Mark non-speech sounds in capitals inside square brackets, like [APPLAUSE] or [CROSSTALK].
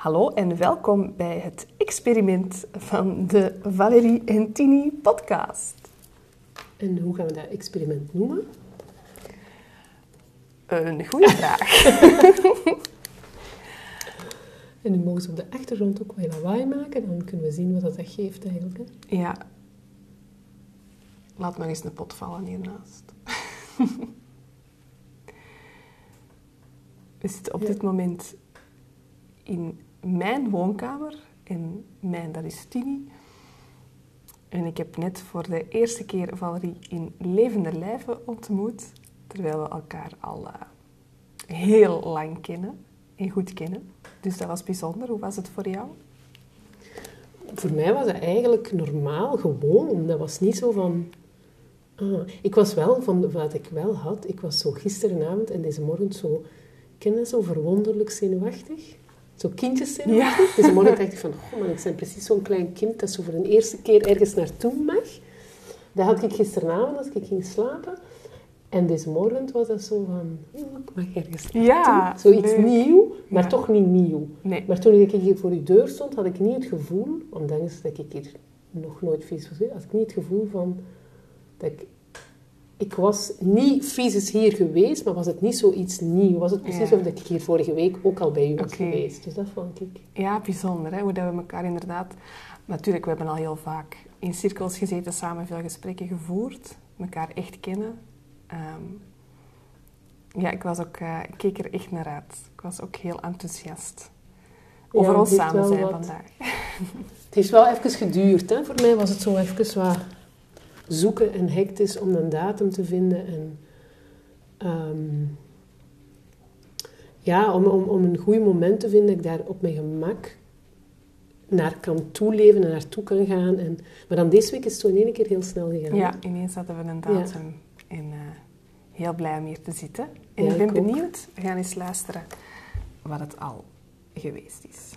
Hallo en welkom bij het experiment van de Valerie en Tini podcast. En hoe gaan we dat experiment noemen? Een goede [LAUGHS] vraag. En nu mogen ze op de achtergrond ook wel lawaai maken, dan kunnen we zien wat dat geeft eigenlijk. Hè? ja. Laat nog eens een pot vallen hiernaast. [LAUGHS] We zitten op Ja. dit moment in mijn woonkamer. En mijn, dat is Tini. En ik heb net voor de eerste keer Valerie in levende lijven ontmoet. Terwijl we elkaar al eh, heel lang kennen en goed kennen. Dus dat was bijzonder. Hoe was het voor jou? Voor mij was dat eigenlijk normaal, gewoon. Dat was niet zo van... ah, ik was wel, van wat ik wel had, ik was zo gisterenavond en deze morgen zo... Ken je dat zo verwonderlijk zenuwachtig? Zo kindjes zenuwachtig. Deze morgen dacht ik van, oh man, ik ben precies zo'n klein kind dat zo voor de eerste keer ergens naartoe mag. Dat had ik gisteravond als ik ging slapen. En deze morgen was dat zo van, ik mag ergens naartoe. Ja, Zoiets leuk. nieuw, maar Ja. toch niet nieuw. Nee. Maar toen ik hier voor uw deur stond, had ik niet het gevoel, ondanks dat ik hier nog nooit fysisch was had ik niet het gevoel van dat ik... Ik was niet fysisch hier geweest, maar was het niet zoiets nieuw. Was het precies Ja. alsof ik hier vorige week ook al bij u was geweest. Dus dat vond ik... Ja, bijzonder. Hè? Hoe dat we elkaar inderdaad... Natuurlijk, we hebben al heel vaak in cirkels gezeten, samen veel gesprekken gevoerd. elkaar echt kennen. Ehm, ja, ik, was ook, eh, ik keek er echt naar uit. Ik was ook heel enthousiast. Over Ja, samen zijn wat- vandaag. Het heeft wel even geduurd. Hè? Voor mij was het zo even wat zoeken en hectisch om een datum te vinden. En, ehm, ja, om, om, om een goed moment te vinden dat ik daar op mijn gemak naar kan toeleven en naartoe kan gaan. En, maar dan deze week is het zo in één keer heel snel gegaan. Ja, ineens hadden we een datum. En eh, heel blij om hier te zitten. En Ja, ik ben ik benieuwd. We gaan eens luisteren wat het al geweest is.